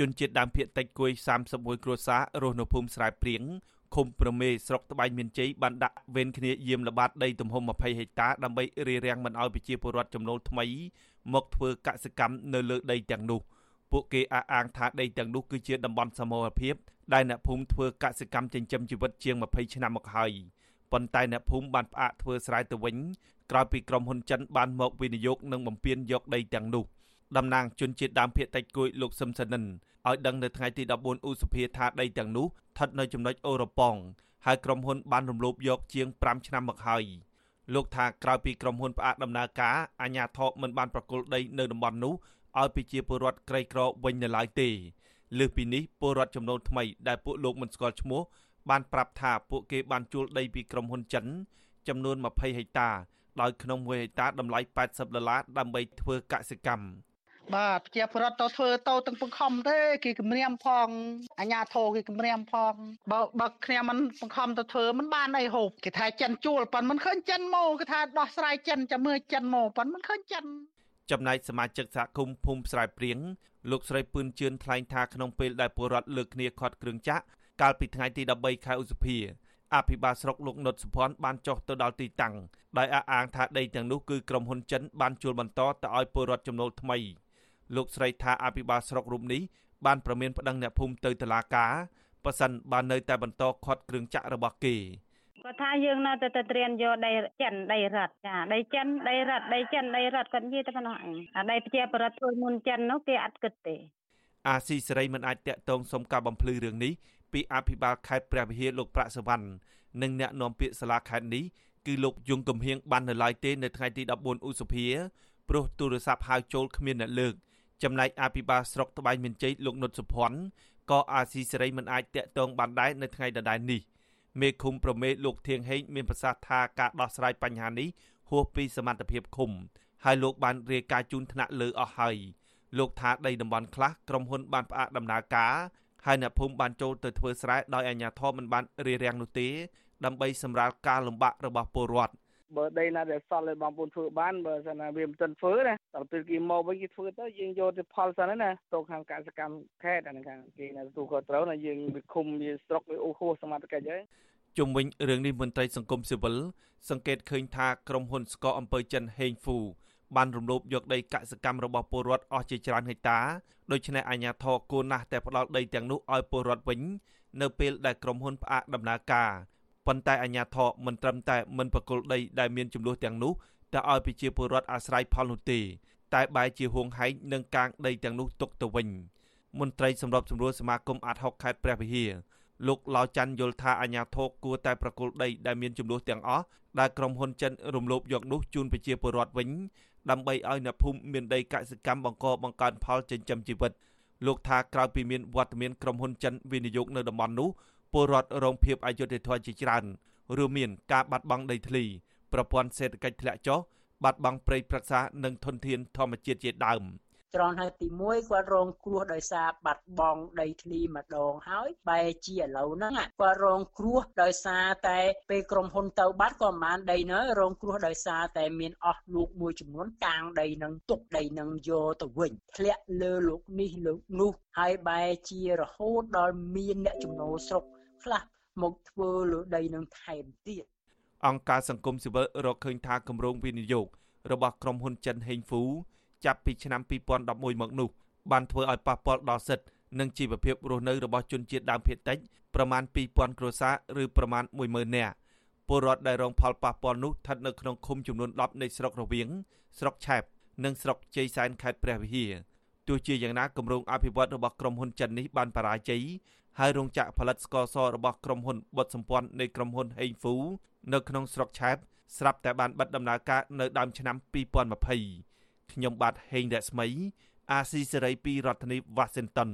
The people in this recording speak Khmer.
ជនជាតិដើមភាគតិចគួយ31គ្រួសាររស់នៅភូមិស្រែព្រៀងឃុំប្រមេស្រុកត្បែងមានជ័យបានដាក់វេនគ្នាយាមល្បាតដីទំហំ20ហិកតាដើម្បីរារាំងមិនឲ្យប្រជាពលរដ្ឋចំណូលថ្មីមកធ្វើកសិកម្មនៅលើដីទាំងនោះពួកគេអះអាងថាដីទាំងនោះគឺជាតំបន់សមរភាពដែលអ្នកភូមិធ្វើកសិកម្មចិញ្ចឹមជីវិតជាង20ឆ្នាំមកហើយប៉ុន្តែអ្នកភូមិបានផ្អាកធ្វើស្រែទៅវិញក្រោយពីក្រុមហ៊ុនចិនបានមកវិនិយោគនិងបំពេញយកដីទាំងនោះ តំណាងជនជាតិដើមភាគតិចគួយលោកសឹមសនិនឲ្យដឹងនៅថ្ងៃទី14ឧសភាថាដីទាំងនោះស្ថិតនៅចំណុចអូរ៉ូប៉ងហើយក្រុមហ៊ុនបានរំលោភយកជាង5ឆ្នាំមកហើយលោកថាក្រោយពីក្រុមហ៊ុនផ្អាកដំណើរការអាជ្ញាធរមិនបានប្រគល់ដីនៅតំបន់នោះឲ្យប្រជាពលរដ្ឋក្រីក្រវិញនៅឡើយទេលើសពីនេះពលរដ្ឋចំនួនថ្មីដែលពួកលោកមិនស្គាល់ឈ្មោះបានប្រាប់ថាពួកគេបានជួលដីពីក្រុមហ៊ុនចិន ចំនួន20ហិកតាដោយក្នុង1ហិកតាតម្លៃ80ដុល្លារដើម្បីធ្វើកសិកម្ម បាទប្រជាពលរដ្ឋទៅធ្វើទៅទាំងបង្ខំទេគេគម្រាមផងអាញាធរគេគម្រាមផងបើបើគ្នាមិនបង្ខំទៅធ្វើមិនបានអីហូបគេថាចិនជួលប៉ុនមិនឃើញចិនមកគេថាដោះស្រាយចិនចាំមើលចិនមកប៉ុនមិនឃើញចិនចំណែកសមាជិកសហគមន៍ភូមិស្រែព្រៀងលោកស្រីពឿនជឿនថ្លែងថាក្នុងពេលដែលពលរដ្ឋលើកគ្នាខាត់គ្រឿងចាក់កាលពីថ្ងៃទី13ខែឧសភាអភិបាលស្រុកលោកនុតសុភ័ណ្ឌបានចុះទៅដល់ទីតាំងដោយអះអាងថាដីទាំងនោះគឺក្រុមហ៊ុនចិនបានជួលបន្តទៅឲ្យពលរដ្ឋចំណូលថ្មី លោកស្រីថាអភិបាលស្រុករូបនេះបានប្រមានប្តឹងអ្នកភូមិទៅតុលាការប៉ះសិនបាននៅតែបន្តខាត់គ្រឿងចាក់របស់គេគាត់ថាយើងនៅតែទៅត្រៀនយកដីចិនដីរ៉ាត់ចាដីចិនដីរ៉ាត់ដីចិនដីរ៉ាត់គាត់និយាយតែប៉ុណ្ណោះឯងអាដីប្រជាប្រដ្ឋធ្វើមុនចិននោះគេអត់គិតទេអាស៊ីសេរីមិនអាចតាក់ទងសុំការបំភ្លឺរឿងនេះពីអភិបាលខេត្តព្រះវិហារលោកប្រាក់សវណ្ណនិងអ្នកនាំពាក្យសាលាខេត្តនេះគឺលោកយងកំហៀងបាននៅឡើយទេនៅថ្ងៃទី14ឧសភាព្រោះទូរស័ព្ទហៅចូលគ្មានអ្នកលើក ចំណែកអភិបាលស្រុកត្បែងមានជ័យលោកនុតសុភ័ណ្ឌក៏អាស៊ីសេរីមិនអាចតាក់ទងបានដែរនៅថ្ងៃដដែលនេះមេឃុំប្រមេលោកធៀងហេងមានប្រសាសន៍ថាការដោះស្រាយបញ្ហានេះហួសពីសមត្ថភាពឃុំហើយលោកបានរាយការណ៍ជូនថ្នាក់លើអស់ហើយលោកថាដីតំបន់ខ្លះក្រុមហ៊ុនបានផ្អាកដំណើរការហើយអ្នកភូមិបានចូលទៅធ្វើស្រែដោយអាជ្ញាធរមិនបានរារាំងនោះទេដើម្បីសម្រាលការលំបាករបស់ពលរដ្ឋ បើដីណាដែលសល់ឲ្យបងប្អូនធ្វើបានបើសិនណាវាមិនទាន់ធ្វើណាដល់ពេលគេមកវិញគេធ្វើទៅយើងយកទៅផលសិនណាទៅខាងកសិកម្មខេត្តអាហ្នឹងខាងគេណាទទួលខុសត្រូវណាយើងវាឃុំវាស្រុកវាអូហួសសមត្ថកិច្ចហើយជុំវិញរឿងនេះមន្ត្រីសង្គមស៊ីវិលសង្កេតឃើញថាក្រុមហ៊ុនស្កអំពើចិនហេងហ្វូបានរំលោភយកដីកសិកម្មរបស់ពលរដ្ឋអស់ជាច្រើនហិកតាដូច្នេះអាជ្ញាធរគួរណាស់តែផ្ដាល់ដីទាំងនោះឲ្យពលរដ្ឋវិញ នៅពេលដែលក្រុមហ៊ុនផ្អាកដំណើរការ ប៉ុន្តែអាជ្ញាធរមិនត្រឹមតែមិនប្រគល់ដីដែលមានចំនួនទាំងនោះទៅឲ្យប្រជាពលរដ្ឋអាស្រ័យផលនោះទេតែបែរជាហួងហែងនឹងកាងដីទាំងនោះទុកទៅវិញមន្ត្រីសម្របសម្រួលសមាគមអាត់ហុកខេត្តព្រះវិហារលោកឡៅច័ន្ទយល់ថាអាញាធរគួរតែប្រគល់ដីដែលមានចំនួនទាំងអស់ដែលក្រុមហ៊ុនចិនរំលោភយកនោះជូនប្រជាពលរដ្ឋវិញដើម្បីឲ្យអ្នកភូមិមានដីកសិកម្មបង្កបង្កើនផលចិញ្ចឹមជីវិតលោកថាក្រោយពីមានវត្តមានក្រុមហ៊ុនចិនវិនិយោគនៅតំបន់នោះ ពលរដ្ឋរងភាពអយុត្តិធម៌ជាច្រើនរួមមានការបាត់បង់ដីធ្លីប្រព័ន្ធសេដ្ឋកិច្ចធ្លាក់ចុះបាត់បង់ព្រៃព្រឹក្សានិងធនធានធម្មជាតិជាដើម។ត្រង់ហើយទី1គាត់រងគ្រោះដោយសារបាត់បង់ដីធ្លីម្ដងហើយបែរជាឥឡូវហ្នឹងគាត់រងគ្រោះដោយសារតែពេលក្រុមហ៊ុនទៅបាត់ក៏មិនបានដីនៅរងគ្រោះដោយសារតែមានអស់លោកមួយចំនួនកាងដីនឹងទុកដីនឹងយកទៅវិញធ្លាក់លើលោកនេះលោកនោះហើយបែរជារហូតដល់មានអ្នកចំណូលស្រុក ខ្លះមកធ្វើលើដីនឹងថែមទៀតអង្គការសង្គមស៊ីវិលរកឃើញថាគម្រោងវិនិយោគរបស់ក្រុមហ៊ុនចិនហេងហ្វូចាប់ពីឆ្នាំ2011មកនោះបានធ្វើឲ្យប៉ះពាល់ដល់សិទ្ធិនិងជីវភាពរស់នៅរបស់ជនជាតិដើមភាគតិចប្រមាណ2000គ្រួសារឬប្រមាណ10000នាក់ពលរដ្ឋដែលរងផលប៉ះពាល់នោះស្ថិតនៅក្នុងឃុំចំនួន10នៃស្រុករវៀងស្រុកឆែបនិងស្រុកជ័យសែនខេត្តព្រះវិហារទោះជាយ៉ាងណាគម្រោងអភិវឌ្ឍរបស់ក្រុមហ៊ុនចិននេះបានបរាជ័យ ហើយរោងចក្រផលិតស្ករសរបស់ក្រុមហ៊ុនបុតសម្ព័ន្ធនៃក្រុមហ៊ុនហេងហ្វូនៅក្នុងស្រុកឆែបស្រាប់តែបានបិទដំណើរការនៅដើមឆ្នាំ2020ខ្ញុំបាទហេងរស្មី អាស៊ីសេរីពីរដ្ឋធានី Washington